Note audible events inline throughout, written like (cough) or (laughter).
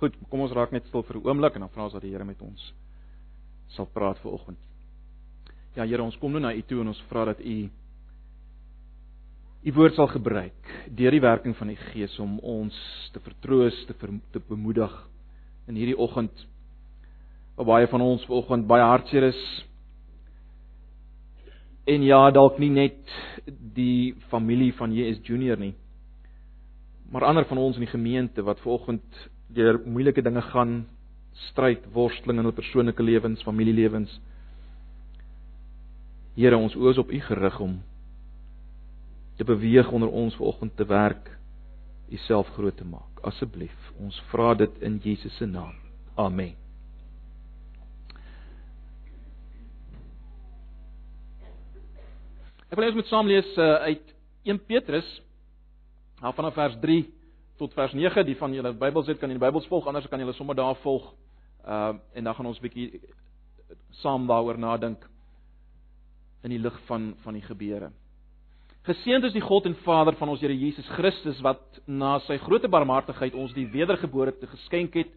Goed, kom ons raak net stil vir 'n oomblik en dan vra ons dat die Here met ons sal praat vir oggend. Ja Here, ons kom nou na U toe en ons vra dat U U woord sal gebruik deur die werking van die Gees om ons te vertroos, te ver, te bemoedig in hierdie oggend. Waar baie van ons vanoggend baie hartseer is. En ja, dalk nie net die familie van JS Junior nie, maar ander van ons in die gemeente wat vanoggend deur moeilike dinge gaan, stryd, worsteling in hul persoonlike lewens, familielewens. Here, ons oë is op U gerig om te beweeg onder ons vanoggend te werk, U self groot te maak. Asseblief, ons vra dit in Jesus se naam. Amen. Ek wil eers met saam lees uh, uit 1 Petrus vanaf vers 3 tot vers 9. Die van julle Bybels het kan in die Bybels volg, anders kan julle sommer daar volg. Uh en dan gaan ons bietjie saam daaroor nadink in die lig van van die gebeure. Geseënd is die God en Vader van ons Here Jesus Christus wat na sy groote barmhartigheid ons die wedergeboorte geskenk het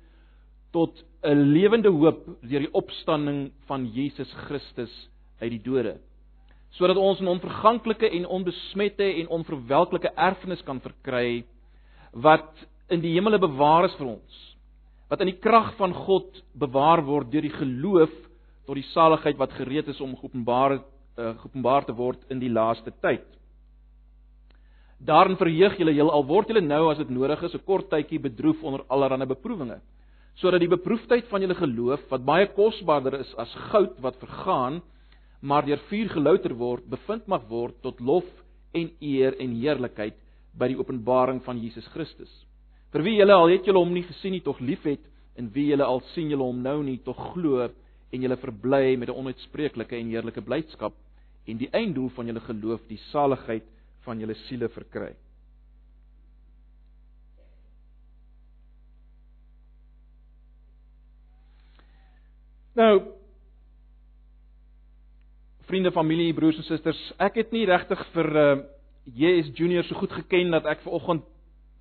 tot 'n lewende hoop deur die opstanding van Jesus Christus uit die dode. Sodat ons 'n onverganklike en onbesmette en onverwelklike erfenis kan verkry wat in die hemele bewaar is vir ons. Wat in die krag van God bewaar word deur die geloof tot die saligheid wat gereed is om geopenbaar uh, geopenbaar te word in die laaste tyd. Daarin verheug julle heel al word julle nou as dit nodig is 'n kort tydjie bedroef onder allerlei beproewinge, sodat die beproefdheid van julle geloof wat baie kosbaarder is as goud wat vergaan, maar deur vuur gelouter word, bevind mag word tot lof en eer en heerlikheid by die openbaring van Jesus Christus. Vir wie julle al het julle hom nie gesien nie, tog liefhet, en wie julle al sien julle hom nou nie, tog glo en julle verbly met 'n onuitspreeklike en heerlike blydskap en die einddoel van julle geloof, die saligheid van julle siele verkry. Nou vriende, familie, broers en susters, ek het nie regtig vir uh JS Junior so goed geken dat ek vanoggend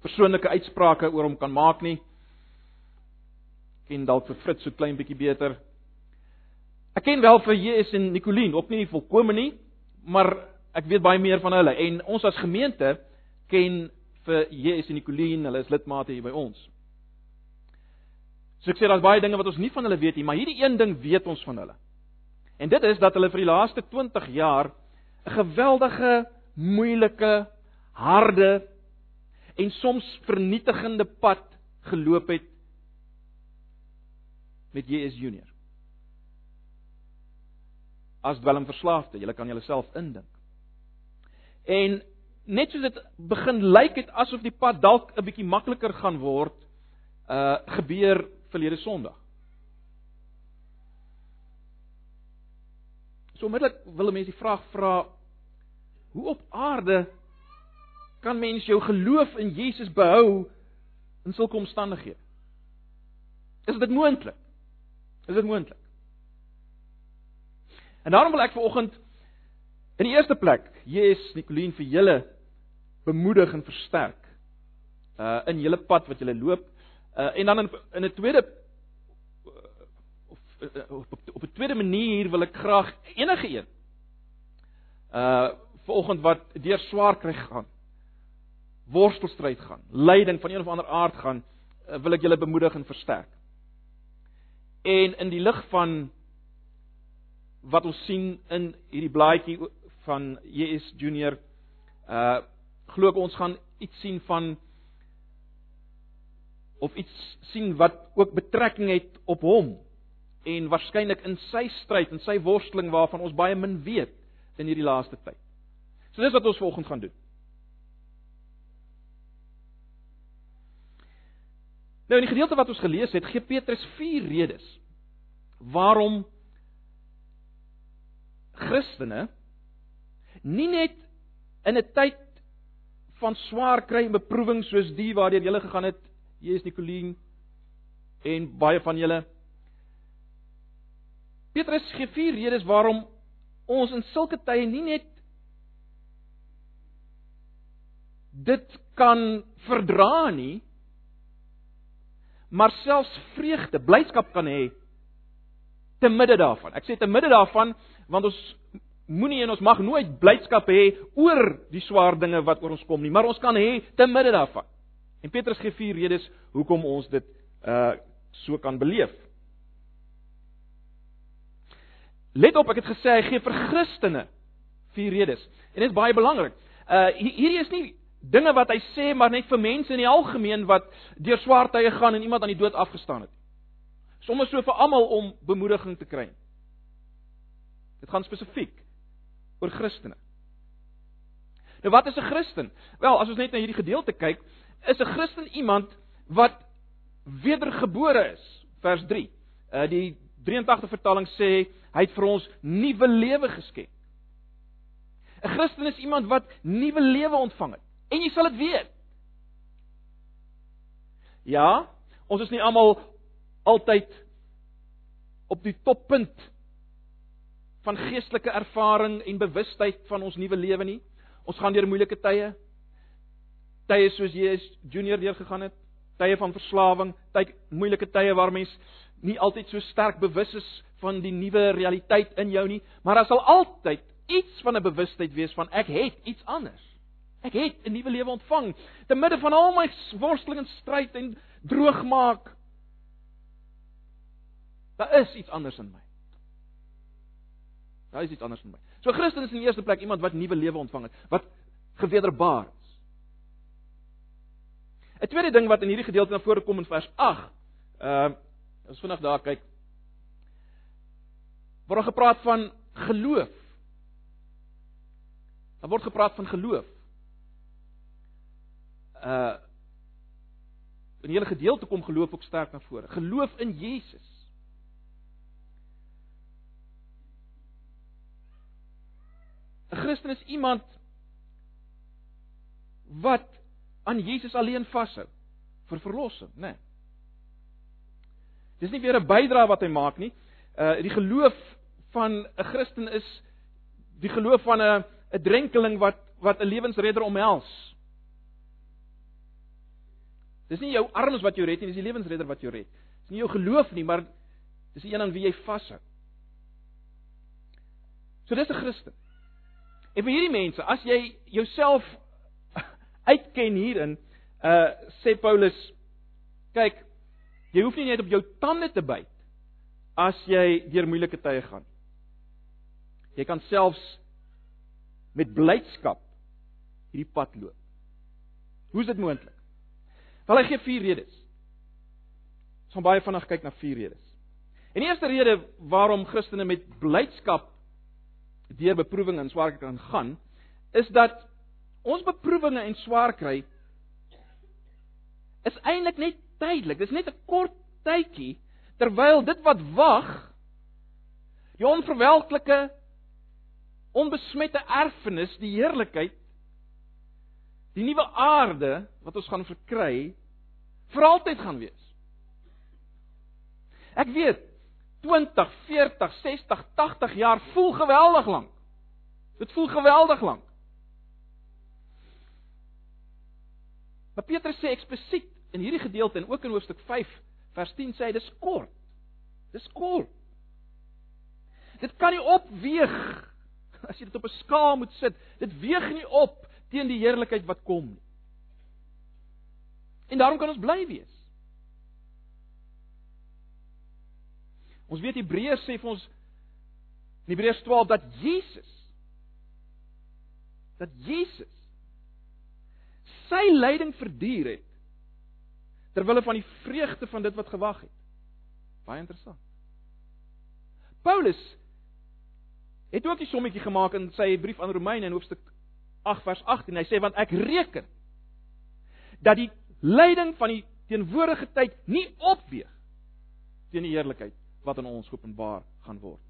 persoonlike uitsprake oor hom kan maak nie. Ken dalk vir Fritz so klein bietjie beter. Ek ken wel vir JS en Nicoline, ook nie volkome nie, maar ek weet baie meer van hulle en ons as gemeente ken vir JS en Nicoline, hulle is lidmate hier by ons. So ek sê daar's baie dinge wat ons nie van hulle weet nie, maar hierdie een ding weet ons van hulle. En dit is dat hulle vir die laaste 20 jaar 'n geweldige, moeilike, harde en soms vernietigende pad geloop het met JS Junior. As dwelmverslaafde, julle kan julleself indink. En net soos dit begin lyk het asof die pad dalk 'n bietjie makliker gaan word, uh gebeur verlede Sondag. So onmiddellik wil 'n mens die vraag vra hoe op aarde kan mens jou geloof in Jesus behou in sulke omstandighede? Is dit moontlik? Is dit moontlik? En daarom wil ek vanoggend in die eerste plek, Jesus Nicoline vir julle bemoedig en versterk uh in julle pad wat julle loop. Uh en dan in in 'n tweede Eh, op op 'n tweede manier wil ek graag enige een uh vanoggend wat deur swaar kry gaan worstelstryd gaan lyding van een of ander aard gaan uh, wil ek julle bemoedig en versterk en in die lig van wat ons sien in hierdie blaadjie van JS Junior uh glo ek ons gaan iets sien van of iets sien wat ook betrekking het op hom en waarskynlik in sy stryd en sy worsteling waarvan ons baie min weet in hierdie laaste tyd. So dis wat ons volgende gaan doen. Nou in die gedeelte wat ons gelees het, gee Petrus vier redes waarom Christene nie net in 'n tyd van swaar kry en beproewing soos die waardeur gele gegaan het, jy is Nicoline en baie van julle Petrus gee vier redes waarom ons in sulke tye nie net dit kan verdra nie maar selfs vreugde, blydskap kan hê te midde daarvan. Ek sê te midde daarvan want ons moenie en ons mag nooit blydskap hê oor die swaar dinge wat oor ons kom nie, maar ons kan hê te midde daarvan. En Petrus gee vier redes hoekom ons dit uh so kan beleef. Let op, ek het gesê hy gee vir Christene vier redes. En dit is baie belangrik. Uh hierdie is nie dinge wat hy sê maar net vir mense in die algemeen wat deur swaar tye gaan en iemand aan die dood afgestaan het. Sommige so vir almal om bemoediging te kry. Dit gaan spesifiek oor Christene. Nou wat is 'n Christen? Wel, as ons net na hierdie gedeelte kyk, is 'n Christen iemand wat wedergebore is. Vers 3. Uh die 83 vertaling sê hy het vir ons nuwe lewe geskenk. 'n Christen is iemand wat nuwe lewe ontvang het. En jy sal dit weet. Ja, ons is nie almal altyd op die toppunt van geestelike ervaring en bewustheid van ons nuwe lewe nie. Ons gaan deur moeilike tye. Tye soos jy is junior deur gegaan het, tye van verslawing, tye moeilike tye waar mens nie altyd so sterk bewus is van die nuwe realiteit in jou nie, maar daar sal altyd iets van 'n bewustheid wees van ek het iets anders. Ek het 'n nuwe lewe ontvang te midde van al my worsteling en stryd en droogmaak. Daar is iets anders in my. Daar is iets anders in my. So Christen is in die eerste plek iemand wat nuwe lewe ontvang het, wat gewederbaar is. 'n Tweede ding wat in hierdie gedeelte na vore kom in vers 8. Ehm uh, as vandag daar kyk word gepraat van geloof. Daar word gepraat van geloof. Uh in die hele gedeelte kom geloof ook sterk na vore. Geloof in Jesus. Christen is iemand wat aan Jesus alleen vashou vir verlossing, né? Nee. Dis nie weer 'n bydrae wat hy maak nie. Uh die geloof van 'n Christen is die geloof van 'n 'n drenkeling wat wat 'n lewensredder omhels. Dis nie jou arms wat jou red nie, dis die lewensredder wat jou red. Dis nie jou geloof nie, maar dis die een aan wie jy vashou. So dis 'n Christen. En vir hierdie mense, as jy jouself (laughs) uitken hierin, uh sê Paulus, kyk, jy hoef nie net op jou tande te byt as jy deur moeilike tye gaan. Jy kan selfs met blydskap hierdie pad loop. Hoe is dit moontlik? Wel hy gee vier redes. Ons gaan baie vinnig kyk na vier redes. En die eerste rede waarom Christene met blydskap deur beproewinge en swaar kan gaan, is dat ons beproewinge en swaar kry is eintlik net tydelik. Dis net 'n kort tydjie terwyl dit wat wag die onverwelklike onbesmette erfenis, die heerlikheid, die nuwe aarde wat ons gaan verkry, vir altyd gaan wees. Ek weet 20, 40, 60, 80 jaar voel geweldig lank. Dit voel geweldig lank. Maar Petrus sê eksplisiet in hierdie gedeelte en ook in hoofstuk 5 vers 10 sê hy dis kort. Dis kort. Dit kan nie opweeg (laughs) as jy dit op 'n skaal moet sit. Dit weeg nie op teen die heerlikheid wat kom nie. En daarom kan ons bly wees. Ons weet Hebreërs sê vir ons in Hebreërs 12 dat Jesus dat Jesus sy lyding verduur het ter wille van die vreugde van dit wat gewag het. Baie interessant. Paulus het ook 'n sommetjie gemaak in sy brief aan Romeine in hoofstuk 8 vers 18. Hy sê want ek reken dat die lyding van die teenwoordige tyd nie opweeg teen die heerlikheid wat aan ons openbaar gaan word.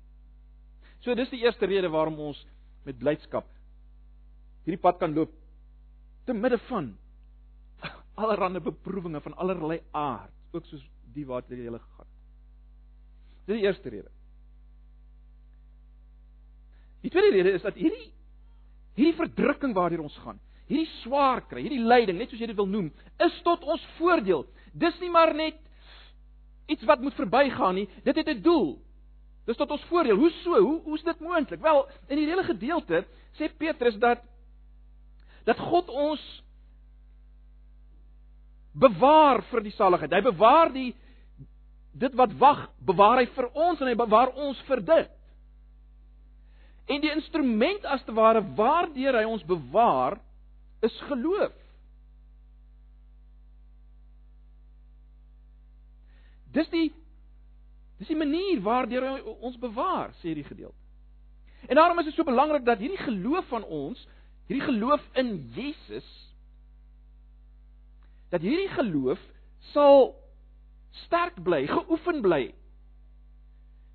So dis die eerste rede waarom ons met blydskap hierdie pad kan loop te midde van (laughs) allerlei beproewinge van allerlei aard, ook soos die wat jy hele gegaan. Dis die eerste rede. Die tweede rede is dat hierdie hierdie verdrukking waardeur ons gaan, hierdie swaar kry, hierdie lyding, net soos jy dit wil noem, is tot ons voordeel. Dis nie maar net iets wat moet verbygaan nie. Dit het 'n doel. Dis tot ons voordeel. Hoe so? Hoe hoe's dit moontlik? Wel, in die hele gedeelte sê Petrus dat dat God ons bewaar vir die saligheid. Hy bewaar die dit wat wag, bewaar hy vir ons en hy bewaar ons vir dit. En die instrument as te ware waardeur hy ons bewaar is geloof. Dis die dis die manier waardeur hy ons bewaar, sê hierdie gedeelte. En daarom is dit so belangrik dat hierdie geloof van ons, hierdie geloof in Jesus dat hierdie geloof sal sterk bly, geoefen bly.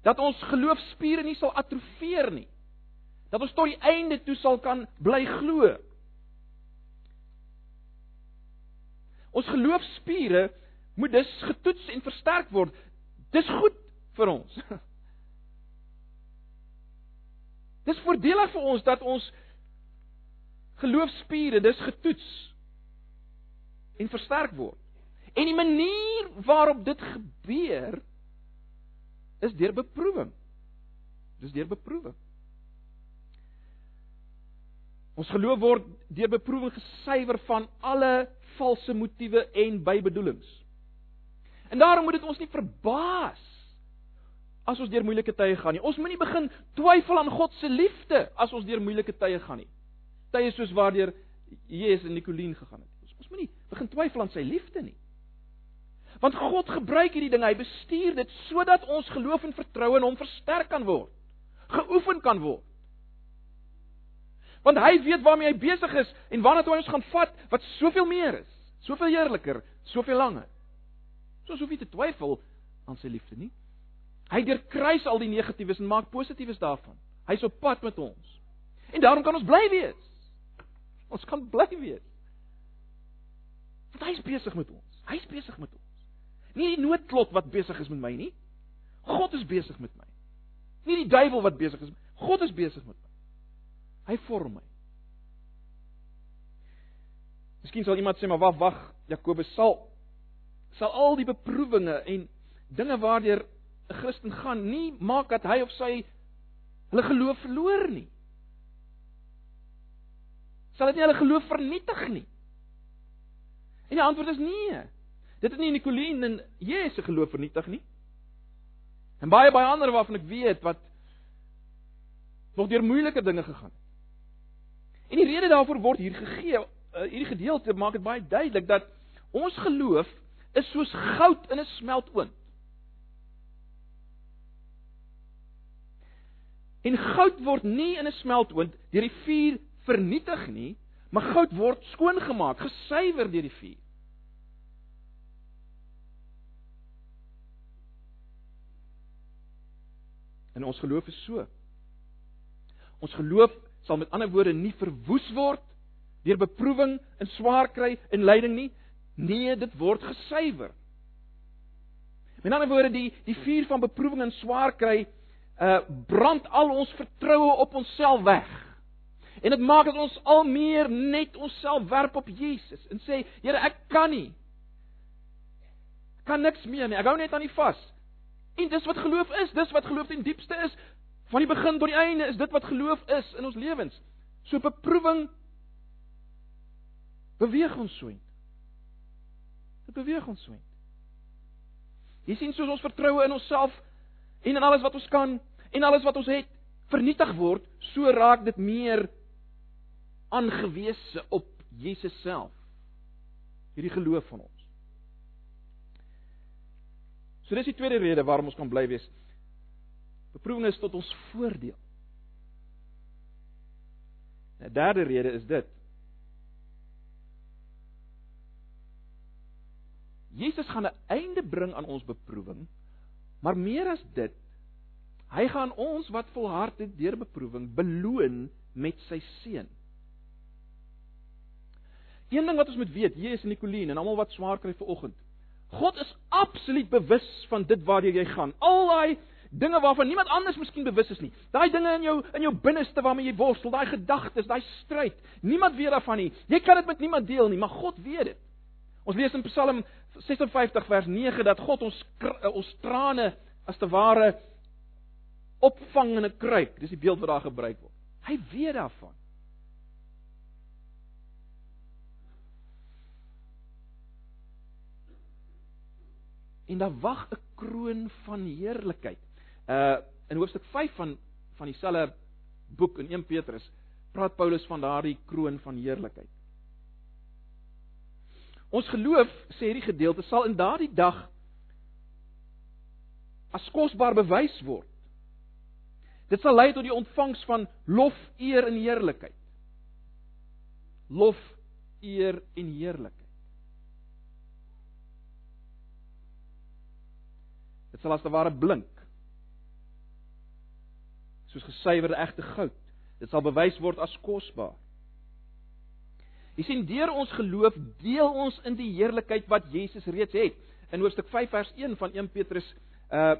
Dat ons geloofspiere nie sal atrofieer nie. Dat ons tot die einde toe sal kan bly glo. Ons geloofspiere moet dus getoets en versterk word. Dis goed vir ons. (laughs) Dis voordelig vir ons dat ons geloofspiere dis getoets en versterk word. En die manier waarop dit gebeur is deur beproewing. Dis deur beproewing. Ons geloof word deur beproewing gesuiwer van alle valse motiewe en bybedoelings. En daarom moet dit ons nie verbaas as ons deur moeilike tye gaan nie. Ons moenie begin twyfel aan God se liefde as ons deur moeilike tye gaan nie. Tye soos waardeur Jesus en Nicoline gegaan het. Ons, ons moenie begin twyfel aan sy liefde nie. Want God gebruik hierdie dinge, hy bestuur dit sodat ons geloof en vertroue in hom versterk kan word, geoefen kan word. Want hy weet waarmee hy besig is en waarna toe hy ons gaan vat wat soveel meer is, soveel heerliker, soveel langer. So ons hoef nie te twyfel aan sy liefde nie. Hy deurkruis al die negatiewes en maak positiefes daarvan. Hy's op pad met ons. En daarom kan ons bly wees. Ons kan bly wees. Want hy's besig met ons. Hy's besig met ons. Nie die noodklot wat besig is met my nie. God is besig met my. Nie die duiwel wat besig is. God is besig met my. Hy vorm my. Miskien sal iemand sê maar wag, wag, Jakobus sal sal al die beproewinge en dinge waardeur 'n Christen gaan nie maak dat hy of sy hulle geloof verloor nie. Sal dit nie hulle geloof vernietig nie? En die antwoord is nee. Dit het nie Nicoline en Jesus se geloof vernietig nie. En baie baie ander waarvan ek weet wat nog deur moeilike dinge gegaan het. En die rede daarvoor word hier gegee, uh, hierdie gedeelte maak dit baie duidelik dat ons geloof is soos goud in 'n smeltoond. En goud word nie in 'n smeltoond deur die vuur vernietig nie, maar goud word skoongemaak, gesuiwer deur die vuur. En ons geloof is so. Ons geloof sal met ander woorde nie verwoes word deur beproewing en swaar kry en lyding nie, Nee, dit word gesuiwer. Met ander woorde, die die vuur van beproewing en swaar kry, uh brand al ons vertroue op onsself weg. En dit maak dat ons al meer net onsself werp op Jesus en sê, Here, ek kan nie. Ek kan niks meer nie. Ek hou net aan U vas. En dis wat geloof is, dis wat geloof ten diepste is. Van die begin tot die einde is dit wat geloof is in ons lewens. So beproewing beweeg ons so in. Dit beweeg ons so. Jy sien soos ons vertroue in onsself en in alles wat ons kan en alles wat ons het vernietig word, so raak dit meer aangewese op Jesus self. Hierdie geloof van ons. So dis die tweede rede waarom ons kan bly wees. Beproewing is tot ons voordeel. 'n Derde rede is dit. Jesus gaan 'n einde bring aan ons beproewing, maar meer as dit, hy gaan ons wat volhard het deur beproewing beloon met sy seën. Een ding wat ons moet weet, Jesus en Nicoline en almal wat swaar kry vir oggend. God is absoluut bewus van dit waartoe jy gaan. Al daai dinge waarvan niemand anders miskien bewus is nie. Daai dinge in jou in jou binneste waarmee jy worstel, daai gedagtes, daai stryd. Niemand weet daarvan nie. Jy kan dit met niemand deel nie, maar God weet dit. Ons lees in Psalm 56 vers 9 dat God ons ons trane as te ware opvang in 'n kruik. Dis die beeld wat daar gebruik word. Hy weet daarvan. En daar wag 'n kroon van heerlikheid. Uh in hoofstuk 5 van van dieselfde boek in 1 Petrus praat Paulus van daardie kroon van heerlikheid. Ons geloof, sê hierdie gedeelte, sal in daardie dag as kosbaar bewys word. Dit sal lei tot die ontvangs van lof, eer en heerlikheid. Lof, eer en heerlikheid. Dit sal as te ware blink. Soos gesuiwerde egte goud. Dit sal bewys word as kosbaar. Jy sien deur ons geloof deel ons in die heerlikheid wat Jesus reeds het. In hoofstuk 5 vers 1 van 1 Petrus uh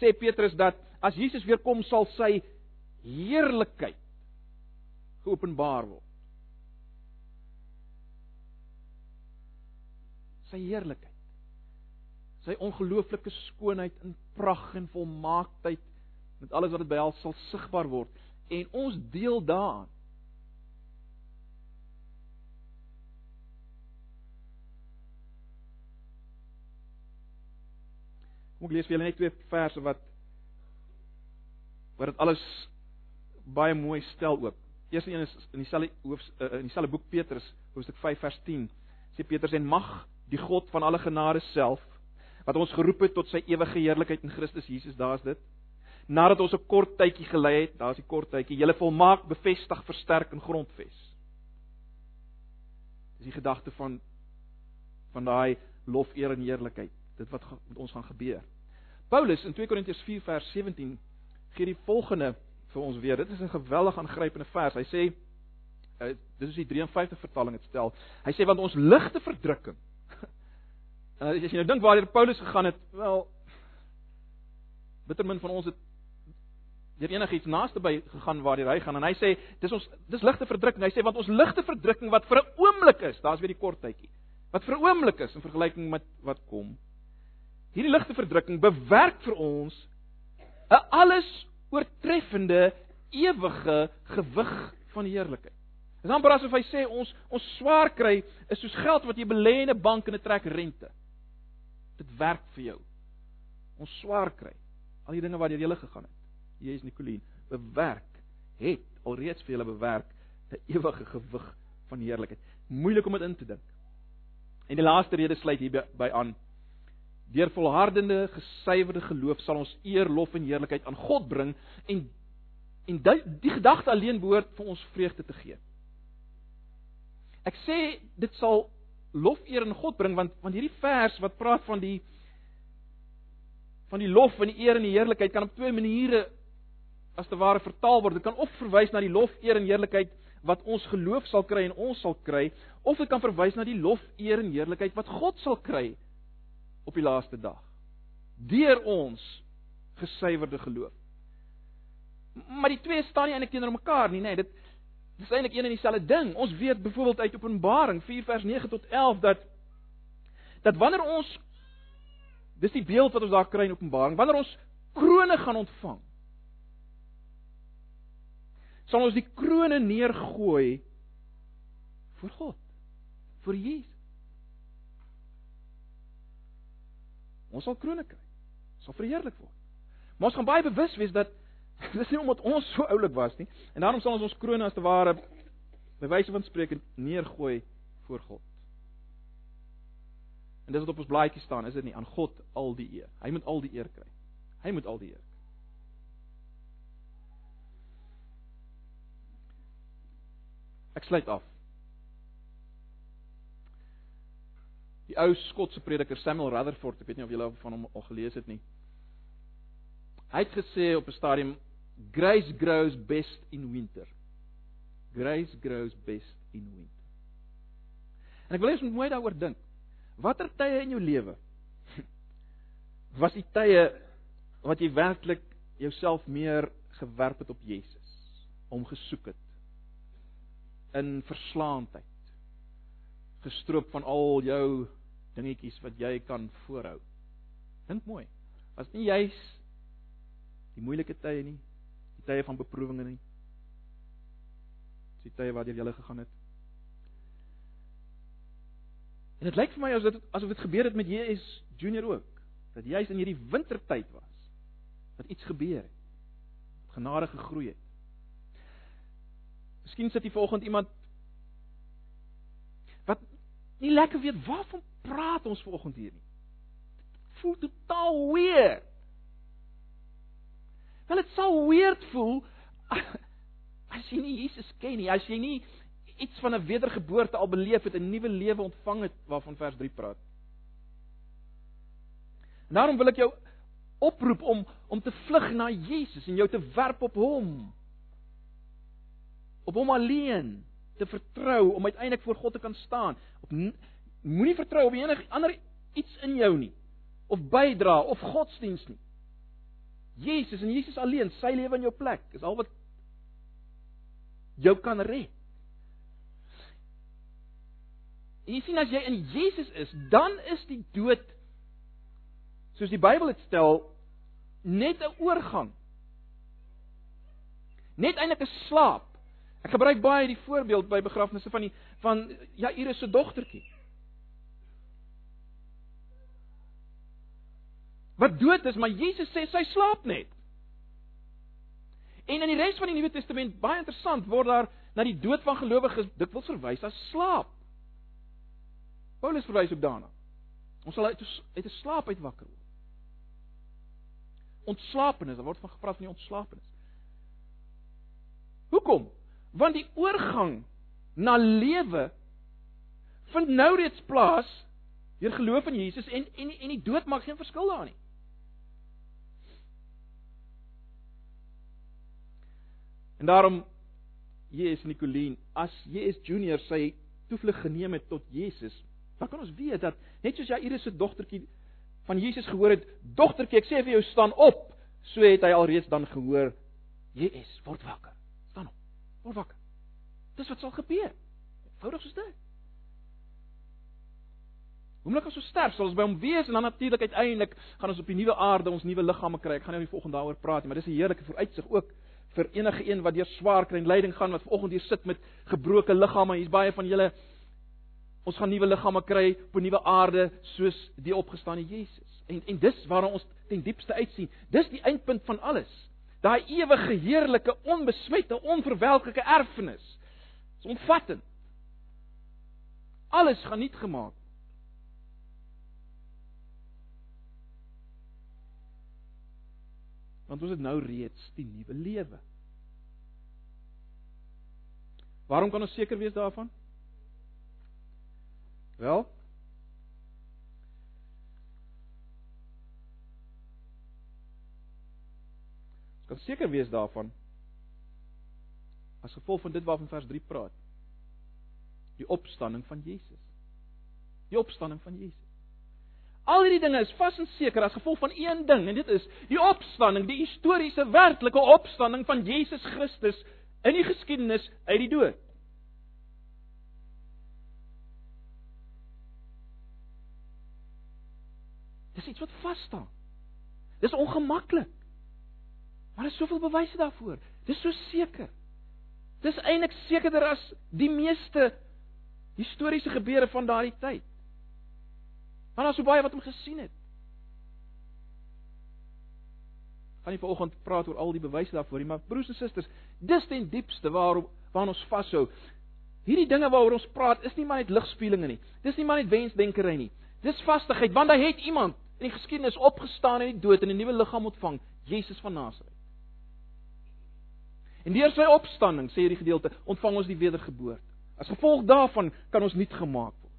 sê Petrus dat as Jesus weer kom sal sy heerlikheid geopenbaar word. Sy heerlikheid. Sy ongelooflike skoonheid en pragt en volmaaktheid met alles wat dit behels sal sigbaar word en ons deel daaraan. Kom ek lees vir julle net twee verse wat wat dit alles baie mooi stel ook. Eerste een is in dieselfde hoof eh, in dieselfde boek Petrus, hoofstuk 5 vers 10. Sê Petrus en mag die God van alle genade self wat ons geroep het tot sy ewige heerlikheid in Christus Jesus, daar's dit. Nadat ons 'n kort tydjie gelei het, daar's die kort tydjie, julle volmaak, bevestig, versterk en grondves. Dis die gedagte van van daai lof, eer en heerlikheid dit wat met ons gaan gebeur. Paulus in 2 Korintiërs 4 vers 17 gee die volgende vir ons weer. Dit is 'n geweldig aangrypende vers. Hy sê uh, dis is die 53 vertaling dit stel. Hy sê want ons ligte verdrukking. (laughs) uh, as jy nou dink waar Paulus gegaan het, wel bittermin van ons het deur enigiets naaste by gegaan waar hy gaan en hy sê dis ons dis ligte verdrukking. Hy sê want ons ligte verdrukking wat vir 'n oomblik is, daar's weer die kort tydjie. Wat vir 'n oomblik is in vergelyking met wat kom hierdie ligte verdrukking bewerk vir ons 'n alles oortreffende ewige gewig van heerlikheid. Dis amper asof hy sê ons ons swaar kry is soos geld wat jy belê in 'n bank en dit trek rente. Dit werk vir jou. Ons swaar kry. Al die dinge wat deur julle gegaan het. Is Nicolien, bewerk het alreeds vir julle bewerk 'n ewige gewig van heerlikheid. Moeilik om dit in te dink. En die laaste rede sluit hier by aan Deur volhardende, gesuiwerde geloof sal ons eer, lof en heerlikheid aan God bring en en die, die gedagte alleen behoort vir ons vreugde te gee. Ek sê dit sal lof eer aan God bring want want hierdie vers wat praat van die van die lof en die eer en die heerlikheid kan op twee maniere as te ware vertaal word. Dit kan of verwys na die lof, eer en heerlikheid wat ons geloof sal kry en ons sal kry, of dit kan verwys na die lof, eer en heerlikheid wat God sal kry op die laaste dag deur ons gesuiwerde geloof. Maar die twee staan nie eintlik teenoor mekaar nie, nê. Nee, dit dis eintlik een en dieselfde ding. Ons weet byvoorbeeld uit Openbaring 4 vers 9 tot 11 dat dat wanneer ons dis die beeld wat ons daar kry in Openbaring, wanneer ons krones gaan ontvang, sal ons die krones neergooi vir God, vir Jesus. Ons sal krones kry. Sal verheerlik word. Maar ons gaan baie bewus wees dat (laughs) dis nie omdat ons so oulik was nie en daarom sal ons ons krones as te ware by wyse van spreek neergooi voor God. En dis wat op ons blaadjie staan, is dit nie aan God al die eer. Hy moet al die eer kry. Hy moet al die eer. Ek sluit af. Die ou Skotse prediker Samuel Rutherford, ek weet nie of julle van hom al gelees het nie. Hy het gesê op 'n stadium grace grows best in winter. Grace grows best in winter. En ek wil eens mooi daaroor dink. Watter tye in jou lewe (laughs) was die tye wat jy werklik jouself meer gewerp het op Jesus, om gesoek het in verslaandheid, gestroop van al jou dingetjies wat jy kan voorhou. Dink mooi. As nie jy's die moeilike tye nie, die tye van beproewinge nie. Die tye waardeur jy gegaan het. En dit lyk vir my as dit asof dit gebeur het met JS Junior ook, dat jy's in hierdie wintertyd was. Dat iets gebeur het. Genade gegroei het. Miskien sit hier vanoggend iemand wat nie lekker weet waarvan praat ons vanoggend hier nie. Voel totaal weird. Wel dit sal weird voel (laughs) as jy nie Jesus ken nie, as jy nie iets van 'n wedergeboorte al beleef het, 'n nuwe lewe ontvang het waarvan vers 3 praat. En daarom wil ek jou oproep om om te vlug na Jesus en jou te werp op hom. Op hom alleen te vertrou om uiteindelik voor God te kan staan. Op moenie vertrou op enige ander iets in jou nie of bydra of godsdiens nie. Jesus en Jesus alleen, sy lewe in jou plek, is al wat jou kan red. En jy sien as jy in Jesus is, dan is die dood soos die Bybel dit stel net 'n oorgang. Net eintlik 'n slaap. Ek gebruik baie die voorbeeld by begrafnisse van die van Jairus se dogtertjie. Wat dood is, maar Jesus sê sy slaap net. En in die res van die Nuwe Testament, baie interessant, word daar na die dood van gelowiges dikwels verwys as slaap. Paulus verwys ook daarna. Ons sal uit uit 'n slaap uit wakker word. Ontslapenis, daar word van gepraat van die ontslapenis. Hoekom? Want die oorgang na lewe vind nou reeds plaas deur geloof in Jesus en en en die dood maak geen verskil daar nie. En daarom Jesus Nicolien, as Jesus Junior sy toevlug geneem het tot Jesus, Dan kan ons weet dat net soos Jairus se dogtertjie van Jesus gehoor het, dogtertjie, ek sê vir jou staan op, so het hy alreeds dan gehoor, Jesus, word wakker. Word wakker. Dis wat sal gebeur. Eenvoudig soos dit. Oomblik as ons sterf, sal ons by hom wees en dan natuurlik uiteindelik gaan ons op die nuwe aarde ons nuwe liggame kry. Ek gaan nou nie volgende daaroor praat maar dis 'n heerlike vooruitsig ook vir enige een wat deur swaar kry en lyding gaan wat vanoggend hier sit met gebroke liggame. Hier's baie van julle ons gaan nuwe liggame kry op 'n nuwe aarde soos die opgestane Jesus. En en dis waarna ons ten diepste uitsien. Dis die eindpunt van alles. Daai ewige heerlike onbesmette onverwelklike erfenis. Dis omvattend. Alles gaan nie gemaak. Want ons het nou reeds die nuwe lewe. Waarom kan ons seker wees daarvan? Wel? Kan seker wees daarvan as gevolg van dit waarvan vers 3 praat. Die opstanding van Jesus. Die opstanding van Jesus. Al hierdie dinge is vas en seker as gevolg van een ding en dit is die opstanding, die historiese werklike opstanding van Jesus Christus in die geskiedenis uit die dood. Dis iets wat vas staan. Dis ongemaklik. Maar daar is soveel bewyse daarvoor. Dis so seker. Dis eintlik sekerder as die meeste historiese gebeure van daardie tyd. Want daar's so baie wat hom gesien het. Gaan nie vanoggend praat oor al die bewyse daarvoor maar broers en susters, dis ten diepste waarop waar ons vashou. Hierdie dinge waaroor ons praat, is nie maar net ligspieelinge nie. Dis nie maar net wensdenkery nie. Dis vastigheid want hy het iemand in die geskiedenis opgestaan uit die dood en 'n nuwe liggaam ontvang, Jesus van Nasaret. En deur sy opstanding, sê hierdie gedeelte, ontvang ons die wedergeboorte. As gevolg daarvan kan ons nuut gemaak word.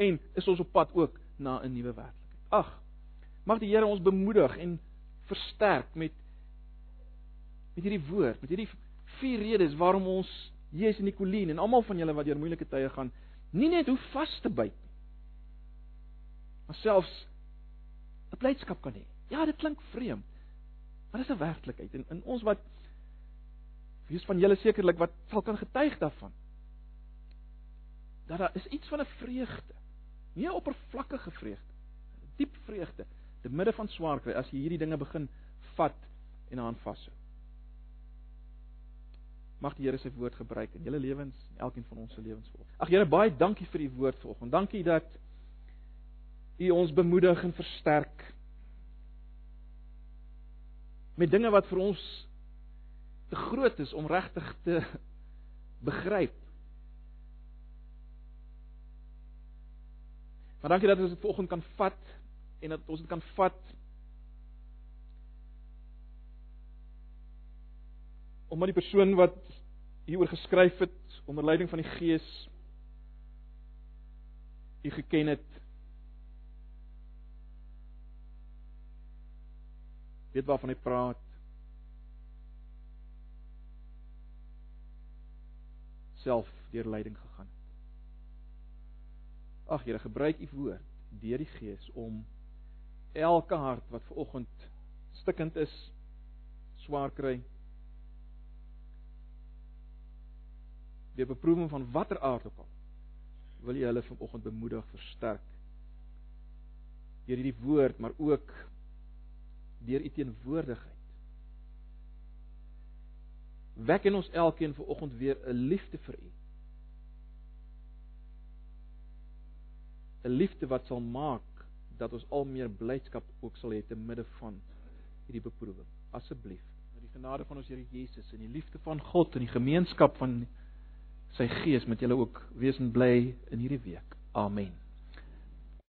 En is ons op pad ook na 'n nuwe werklikheid. Ag, mag die Here ons bemoedig en versterk met met hierdie woord, met hierdie vier redes waarom ons Jesus en Nicolien en almal van julle wat deur moeilike tye gaan, nie net hoe vas te byt nie, maar selfs 'n blydskap kan hê. Ja, dit klink vreemd. Maar dis 'n werklikheid en in ons wat wie is van julle sekerlik wat sal kan getuig daarvan? Dat daar is iets van 'n vreugde Nie 'n oppervlakkige vreugde. Diep vreugde te midde van swaar kry as jy hierdie dinge begin vat en aan vashou. Mag die Here sy woord gebruik in julle lewens, elkeen van ons se lewens volg. Ag Here, baie dankie vir u woord vanoggend. Dankie dat u ons bemoedig en versterk met dinge wat vir ons te groot is om regtig te begryp. Maar dankie dat ons dit vanoggend kan vat en dat ons dit kan vat omdat die persoon wat hieroor geskryf het onder leiding van die Gees u geken het weet waarvan hy praat self deur lyding gegaan het. Ag Here, gebruik u woord deur die Gees om elke hart wat ver oggend stikkend is, swaar kry, deur beproewing van watter aard ook al, wil jy hulle vanoggend bemoedig, versterk deur hierdie woord, maar ook deur u teenwoordigheid. Wek in ons elkeen vanoggend weer 'n liefde vir u. 'n Liefde wat sal maak dat ons al meer blydskap ook sal hê te midde van hierdie beproewing. Asseblief, met die genade van ons Here Jesus en die liefde van God en die gemeenskap van sy Gees met julle ook wees en bly in hierdie week. Amen.